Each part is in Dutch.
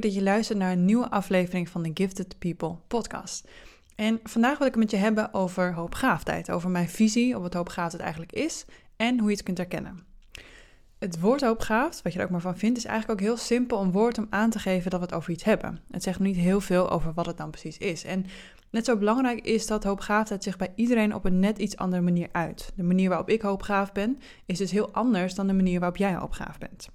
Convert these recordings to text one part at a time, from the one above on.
dat je luistert naar een nieuwe aflevering van de Gifted People podcast. En vandaag wil ik het met je hebben over hoopgaafdheid, over mijn visie op wat hoopgaafdheid eigenlijk is en hoe je het kunt herkennen. Het woord hoopgaafd, wat je er ook maar van vindt, is eigenlijk ook heel simpel een woord om aan te geven dat we het over iets hebben. Het zegt niet heel veel over wat het dan precies is. En net zo belangrijk is dat hoopgaafdheid zich bij iedereen op een net iets andere manier uit. De manier waarop ik hoopgaaf ben, is dus heel anders dan de manier waarop jij hoopgaaf bent.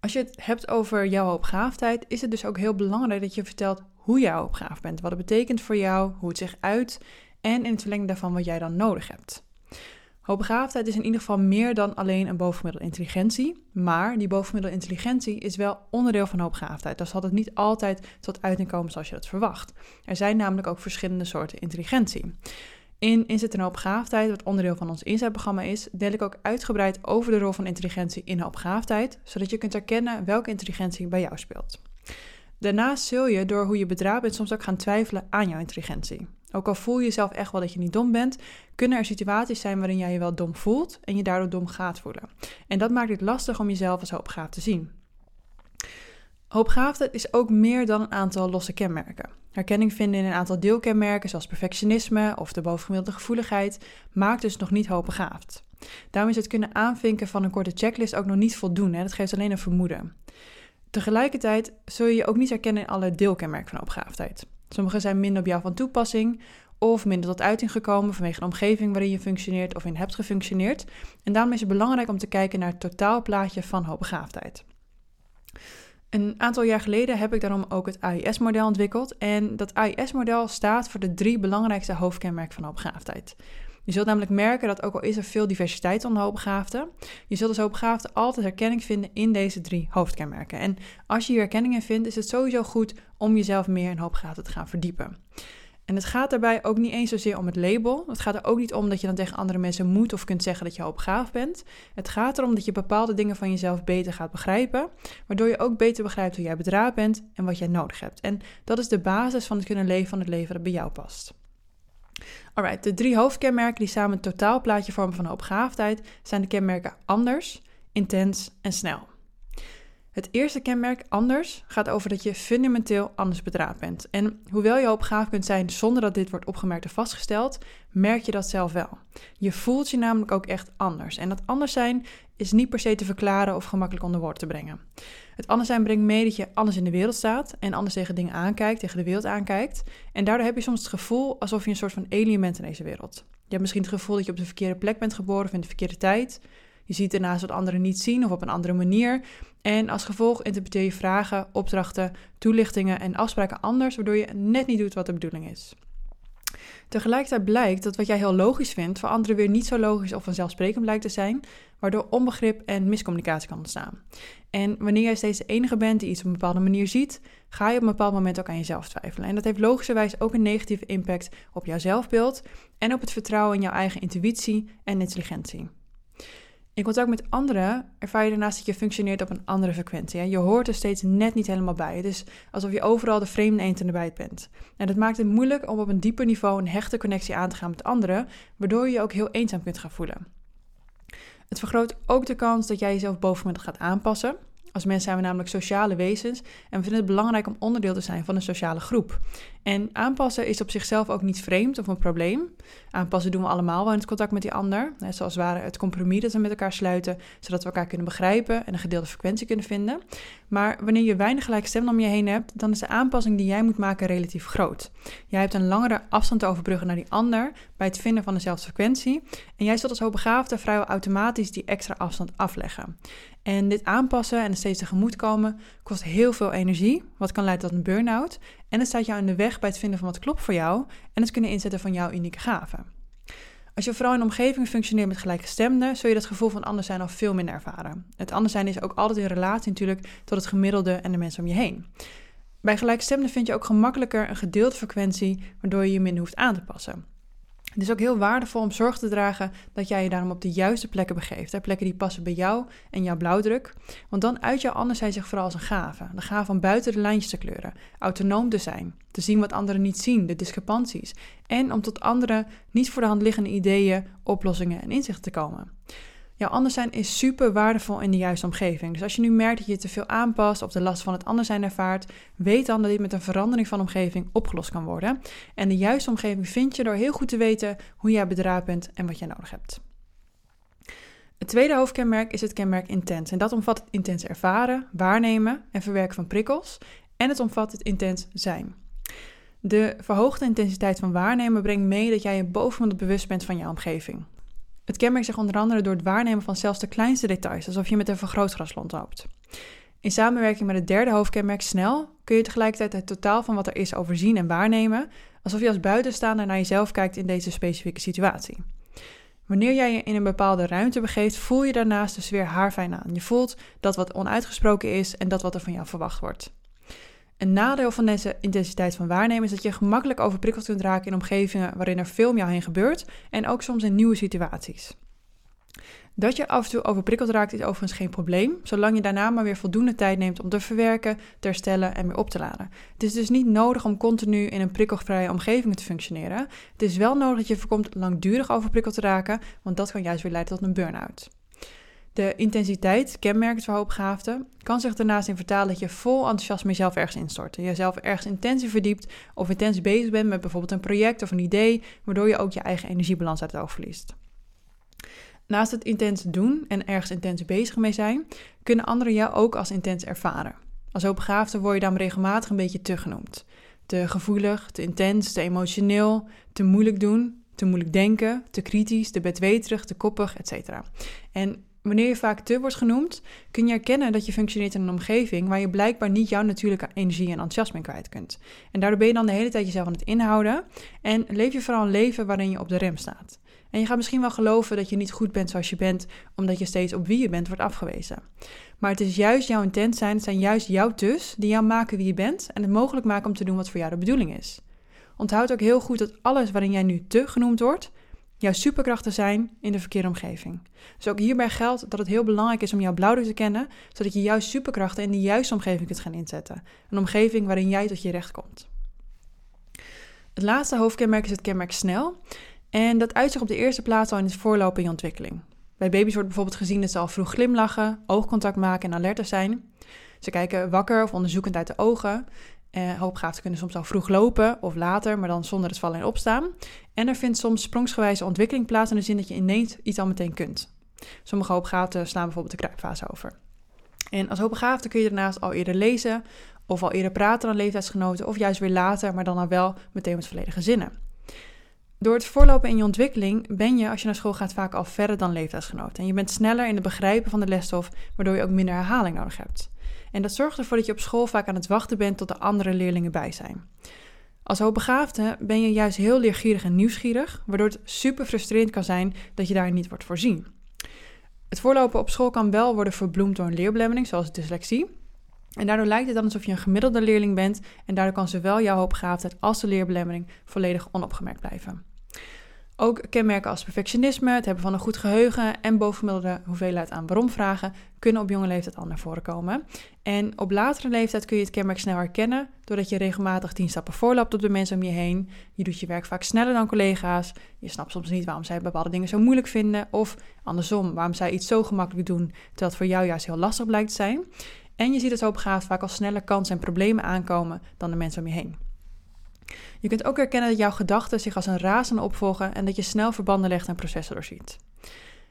Als je het hebt over jouw hoopgaafdheid, is het dus ook heel belangrijk dat je vertelt hoe jij hoopgaaf bent. Wat het betekent voor jou, hoe het zich uit en in het verlengde daarvan wat jij dan nodig hebt. Hoogbegaafdheid is in ieder geval meer dan alleen een bovenmiddel intelligentie. Maar die bovenmiddel intelligentie is wel onderdeel van hoogbegaafdheid. Dus zal het niet altijd tot uiting komen zoals je dat verwacht. Er zijn namelijk ook verschillende soorten intelligentie. In Inzet en Hoopbegaafdheid, wat onderdeel van ons inzetprogramma is, deel ik ook uitgebreid over de rol van intelligentie in hoopbegaafdheid, zodat je kunt herkennen welke intelligentie bij jou speelt. Daarnaast zul je door hoe je bedraad bent soms ook gaan twijfelen aan jouw intelligentie. Ook al voel je jezelf echt wel dat je niet dom bent, kunnen er situaties zijn waarin jij je wel dom voelt en je daardoor dom gaat voelen. En dat maakt het lastig om jezelf als hoopgaaf te zien. Hoopgaafdheid is ook meer dan een aantal losse kenmerken. Herkenning vinden in een aantal deelkenmerken, zoals perfectionisme of de bovengemiddelde gevoeligheid, maakt dus nog niet hoopbegaafd. Daarom is het kunnen aanvinken van een korte checklist ook nog niet voldoende. Dat geeft alleen een vermoeden. Tegelijkertijd zul je je ook niet herkennen in alle deelkenmerken van hoopbegaafdheid. Sommige zijn minder op jou van toepassing of minder tot uiting gekomen vanwege de omgeving waarin je functioneert of in hebt gefunctioneerd. En daarom is het belangrijk om te kijken naar het totaalplaatje van hoogbegaafdheid. Een aantal jaar geleden heb ik daarom ook het AIS-model ontwikkeld. En dat AIS-model staat voor de drie belangrijkste hoofdkenmerken van hoogbegaafdheid. Je zult namelijk merken dat ook al is er veel diversiteit onder hoogbegaafden, je zult als hoogbegaafde altijd herkenning vinden in deze drie hoofdkenmerken. En als je hier herkenning in vindt, is het sowieso goed om jezelf meer in hoogbegaafden te gaan verdiepen. En het gaat daarbij ook niet eens zozeer om het label. Het gaat er ook niet om dat je dan tegen andere mensen moet of kunt zeggen dat je hoopgaaf bent. Het gaat erom dat je bepaalde dingen van jezelf beter gaat begrijpen, waardoor je ook beter begrijpt hoe jij bedraad bent en wat jij nodig hebt. En dat is de basis van het kunnen leven van het leven dat bij jou past. Alright, de drie hoofdkenmerken die samen een totaalplaatje vormen van hoopgaafdheid zijn de kenmerken anders, intens en snel. Het eerste kenmerk, anders, gaat over dat je fundamenteel anders bedraad bent. En hoewel je hoopgaaf kunt zijn zonder dat dit wordt opgemerkt of vastgesteld, merk je dat zelf wel. Je voelt je namelijk ook echt anders. En dat anders zijn is niet per se te verklaren of gemakkelijk onder woorden te brengen. Het anders zijn brengt mee dat je anders in de wereld staat en anders tegen dingen aankijkt, tegen de wereld aankijkt. En daardoor heb je soms het gevoel alsof je een soort van alien bent in deze wereld. Je hebt misschien het gevoel dat je op de verkeerde plek bent geboren of in de verkeerde tijd. Je ziet ernaast wat anderen niet zien of op een andere manier. En als gevolg interpreteer je vragen, opdrachten, toelichtingen en afspraken anders, waardoor je net niet doet wat de bedoeling is. Tegelijkertijd blijkt dat wat jij heel logisch vindt, voor anderen weer niet zo logisch of vanzelfsprekend blijkt te zijn, waardoor onbegrip en miscommunicatie kan ontstaan. En wanneer jij steeds de enige bent die iets op een bepaalde manier ziet, ga je op een bepaald moment ook aan jezelf twijfelen. En dat heeft logischerwijs ook een negatieve impact op jouw zelfbeeld en op het vertrouwen in jouw eigen intuïtie en intelligentie. In contact met anderen ervaar je daarnaast dat je functioneert op een andere frequentie. Je hoort er steeds net niet helemaal bij. Het is alsof je overal de vreemde eend in de bijt bent. En dat maakt het moeilijk om op een dieper niveau een hechte connectie aan te gaan met anderen, waardoor je je ook heel eenzaam kunt gaan voelen. Het vergroot ook de kans dat jij jezelf bovenmiddel gaat aanpassen. Als mensen zijn we namelijk sociale wezens en we vinden het belangrijk om onderdeel te zijn van een sociale groep. En aanpassen is op zichzelf ook niet vreemd of een probleem. Aanpassen doen we allemaal wel in het contact met die ander. Zoals het het compromis dat we met elkaar sluiten, zodat we elkaar kunnen begrijpen en een gedeelde frequentie kunnen vinden. Maar wanneer je weinig gelijkstemmen om je heen hebt, dan is de aanpassing die jij moet maken relatief groot. Jij hebt een langere afstand te overbruggen naar die ander bij het vinden van dezelfde frequentie. En jij zult als hoogbegaafde vrijwel automatisch die extra afstand afleggen. En dit aanpassen en steeds tegemoet komen kost heel veel energie, wat kan leiden tot een burn-out. En het staat jou in de weg bij het vinden van wat klopt voor jou en het kunnen inzetten van jouw unieke gaven. Als je vooral in een omgeving functioneert met gelijkgestemden, zul je dat gevoel van anders zijn al veel minder ervaren. Het anders zijn is ook altijd in relatie natuurlijk tot het gemiddelde en de mensen om je heen. Bij gelijkstemden vind je ook gemakkelijker een gedeelde frequentie, waardoor je je minder hoeft aan te passen. Het is ook heel waardevol om zorg te dragen dat jij je daarom op de juiste plekken begeeft. Hè? Plekken die passen bij jou en jouw blauwdruk. Want dan uit jouw anderzijds zich vooral als een gave. De gave om buiten de lijntjes te kleuren. Autonoom te zijn. Te zien wat anderen niet zien, de discrepanties. En om tot andere niet voor de hand liggende ideeën, oplossingen en inzichten te komen. Jouw anders zijn is super waardevol in de juiste omgeving. Dus als je nu merkt dat je te veel aanpast of de last van het anders zijn ervaart, weet dan dat dit met een verandering van omgeving opgelost kan worden. En de juiste omgeving vind je door heel goed te weten hoe jij bedraad bent en wat jij nodig hebt. Het tweede hoofdkenmerk is het kenmerk intens. En dat omvat het intens ervaren, waarnemen en verwerken van prikkels. En het omvat het intens zijn. De verhoogde intensiteit van waarnemen brengt mee dat jij je bovenop bewust bent van jouw omgeving. Het kenmerkt zich onder andere door het waarnemen van zelfs de kleinste details, alsof je met een vergrootglas rondloopt. In samenwerking met het derde hoofdkenmerk snel kun je tegelijkertijd het totaal van wat er is overzien en waarnemen, alsof je als buitenstaander naar jezelf kijkt in deze specifieke situatie. Wanneer jij je in een bepaalde ruimte begeeft, voel je daarnaast dus weer haarfijn aan. Je voelt dat wat onuitgesproken is en dat wat er van jou verwacht wordt. Een nadeel van deze intensiteit van waarnemen is dat je gemakkelijk overprikkeld kunt raken in omgevingen waarin er veel om jou heen gebeurt en ook soms in nieuwe situaties. Dat je af en toe overprikkeld raakt is overigens geen probleem, zolang je daarna maar weer voldoende tijd neemt om te verwerken, te herstellen en weer op te laden. Het is dus niet nodig om continu in een prikkelvrije omgeving te functioneren. Het is wel nodig dat je voorkomt langdurig overprikkeld te raken, want dat kan juist weer leiden tot een burn-out. De intensiteit, kenmerkend voor hoopbegaafden, kan zich daarnaast in vertalen dat je vol enthousiasme jezelf ergens instort. Jezelf ergens intens verdiept of intens bezig bent met bijvoorbeeld een project of een idee, waardoor je ook je eigen energiebalans uit het oog verliest. Naast het intens doen en ergens intens bezig mee zijn, kunnen anderen jou ook als intens ervaren. Als hoopbegaafde word je dan regelmatig een beetje te genoemd. Te gevoelig, te intens, te emotioneel, te moeilijk doen, te moeilijk denken, te kritisch, te bedweterig, te koppig, etc. En Wanneer je vaak te wordt genoemd, kun je erkennen dat je functioneert in een omgeving waar je blijkbaar niet jouw natuurlijke energie en enthousiasme kwijt kunt. En daardoor ben je dan de hele tijd jezelf aan het inhouden en leef je vooral een leven waarin je op de rem staat. En je gaat misschien wel geloven dat je niet goed bent zoals je bent, omdat je steeds op wie je bent wordt afgewezen. Maar het is juist jouw intent zijn, het zijn juist jouw tus die jou maken wie je bent en het mogelijk maken om te doen wat voor jou de bedoeling is. Onthoud ook heel goed dat alles waarin jij nu te genoemd wordt, jouw superkrachten zijn in de verkeerde omgeving. Dus ook hierbij geldt dat het heel belangrijk is om jouw blauwdruk te kennen, zodat je jouw superkrachten in de juiste omgeving kunt gaan inzetten. Een omgeving waarin jij tot je recht komt. Het laatste hoofdkenmerk is het kenmerk snel. En dat uit zich op de eerste plaats al in het voorlopen in je ontwikkeling. Bij baby's wordt bijvoorbeeld gezien dat ze al vroeg glimlachen, oogcontact maken en alerter zijn. Ze kijken wakker of onderzoekend uit de ogen. Uh, hoopgaafden kunnen soms al vroeg lopen of later, maar dan zonder het vallen en opstaan. En er vindt soms sprongsgewijze ontwikkeling plaats in de zin dat je ineens iets al meteen kunt. Sommige hoopgaafden slaan bijvoorbeeld de kruipfase over. En als hoopbegaafde kun je daarnaast al eerder lezen of al eerder praten dan leeftijdsgenoten of juist weer later, maar dan al wel meteen met volledige zinnen. Door het voorlopen in je ontwikkeling ben je, als je naar school gaat, vaak al verder dan leeftijdsgenoten. En je bent sneller in het begrijpen van de lesstof, waardoor je ook minder herhaling nodig hebt. En dat zorgt ervoor dat je op school vaak aan het wachten bent tot de andere leerlingen bij zijn. Als hoogbegaafde ben je juist heel leergierig en nieuwsgierig, waardoor het super frustrerend kan zijn dat je daar niet wordt voorzien. Het voorlopen op school kan wel worden verbloemd door een leerbelemmering, zoals dyslexie. En daardoor lijkt het dan alsof je een gemiddelde leerling bent en daardoor kan zowel jouw hoogbegaafdheid als de leerbelemmering volledig onopgemerkt blijven. Ook kenmerken als perfectionisme, het hebben van een goed geheugen en bovengemiddelde hoeveelheid aan waarom-vragen kunnen op jonge leeftijd al naar voren komen. En op latere leeftijd kun je het kenmerk snel herkennen doordat je regelmatig tien stappen voorloopt op de mensen om je heen. Je doet je werk vaak sneller dan collega's. Je snapt soms niet waarom zij bepaalde dingen zo moeilijk vinden of andersom, waarom zij iets zo gemakkelijk doen terwijl het voor jou juist heel lastig blijkt te zijn. En je ziet het hoopbegaafd vaak al sneller kansen en problemen aankomen dan de mensen om je heen. Je kunt ook herkennen dat jouw gedachten zich als een razende opvolgen en dat je snel verbanden legt en processen doorziet.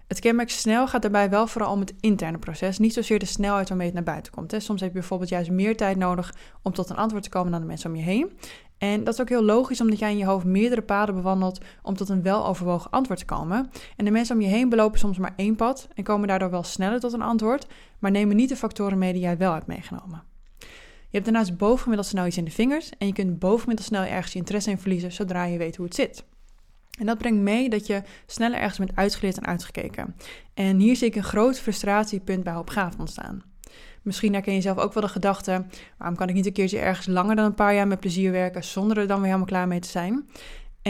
Het kenmerk snel gaat daarbij wel vooral om het interne proces, niet zozeer de snelheid waarmee het naar buiten komt. Soms heb je bijvoorbeeld juist meer tijd nodig om tot een antwoord te komen dan de mensen om je heen. En dat is ook heel logisch, omdat jij in je hoofd meerdere paden bewandelt om tot een weloverwogen antwoord te komen. En de mensen om je heen belopen soms maar één pad en komen daardoor wel sneller tot een antwoord, maar nemen niet de factoren mee die jij wel hebt meegenomen. Je hebt daarnaast bovengemiddeld snel iets in de vingers en je kunt bovengemiddeld snel ergens je interesse in verliezen zodra je weet hoe het zit. En dat brengt mee dat je sneller ergens bent uitgeleerd en uitgekeken. En hier zie ik een groot frustratiepunt bij hoopgaaf ontstaan. Misschien herken je zelf ook wel de gedachte: waarom kan ik niet een keertje ergens langer dan een paar jaar met plezier werken zonder er dan weer helemaal klaar mee te zijn?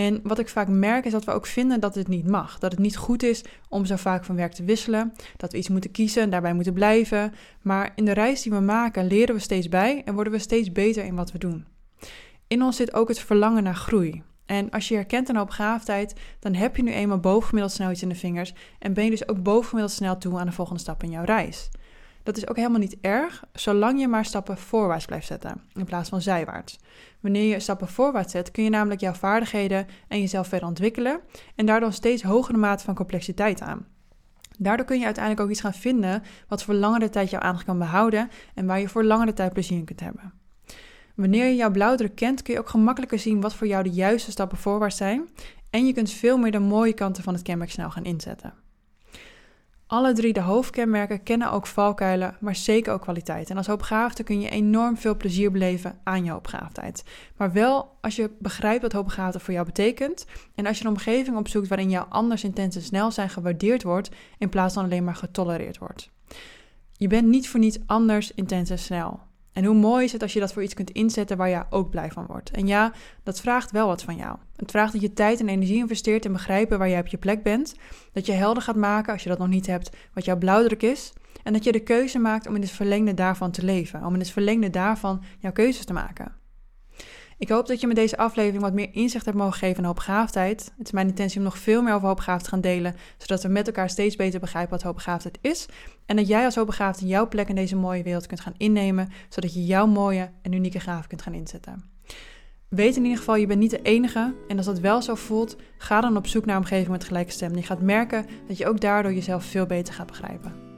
En wat ik vaak merk is dat we ook vinden dat het niet mag. Dat het niet goed is om zo vaak van werk te wisselen. Dat we iets moeten kiezen en daarbij moeten blijven. Maar in de reis die we maken leren we steeds bij en worden we steeds beter in wat we doen. In ons zit ook het verlangen naar groei. En als je herkent aan hoogbegaafdheid, dan heb je nu eenmaal bovengemiddeld snelheid in de vingers en ben je dus ook bovengemiddeld snel toe aan de volgende stap in jouw reis. Dat is ook helemaal niet erg, zolang je maar stappen voorwaarts blijft zetten in plaats van zijwaarts. Wanneer je stappen voorwaarts zet, kun je namelijk jouw vaardigheden en jezelf verder ontwikkelen en daardoor steeds hogere mate van complexiteit aan. Daardoor kun je uiteindelijk ook iets gaan vinden wat voor langere tijd jouw aandacht kan behouden en waar je voor langere tijd plezier in kunt hebben. Wanneer je jouw blauwdruk kent, kun je ook gemakkelijker zien wat voor jou de juiste stappen voorwaarts zijn en je kunt veel meer de mooie kanten van het kenmerk snel gaan inzetten. Alle drie de hoofdkenmerken kennen ook valkuilen, maar zeker ook kwaliteit. En als hoopbegaafde kun je enorm veel plezier beleven aan je hoopbegaafdheid. Maar wel als je begrijpt wat hoopbegaafdheid voor jou betekent. En als je een omgeving opzoekt waarin jouw anders intens en snel zijn gewaardeerd wordt, in plaats van alleen maar getolereerd wordt. Je bent niet voor niets anders intens en snel. En hoe mooi is het als je dat voor iets kunt inzetten waar je ook blij van wordt. En ja, dat vraagt wel wat van jou. Het vraagt dat je tijd en energie investeert in begrijpen waar jij op je plek bent. Dat je helder gaat maken, als je dat nog niet hebt, wat jouw blauwdruk is. En dat je de keuze maakt om in het verlengde daarvan te leven. Om in het verlengde daarvan jouw keuzes te maken. Ik hoop dat je met deze aflevering wat meer inzicht hebt mogen geven in hoopbegaafdheid. Het is mijn intentie om nog veel meer over hoopbegaafdheid te gaan delen, zodat we met elkaar steeds beter begrijpen wat hoopbegaafdheid is. En dat jij als hoopbegaafde jouw plek in deze mooie wereld kunt gaan innemen, zodat je jouw mooie en unieke gaven kunt gaan inzetten. Weet in ieder geval, je bent niet de enige. En als dat wel zo voelt, ga dan op zoek naar een omgeving met gelijke stem. Je gaat merken dat je ook daardoor jezelf veel beter gaat begrijpen.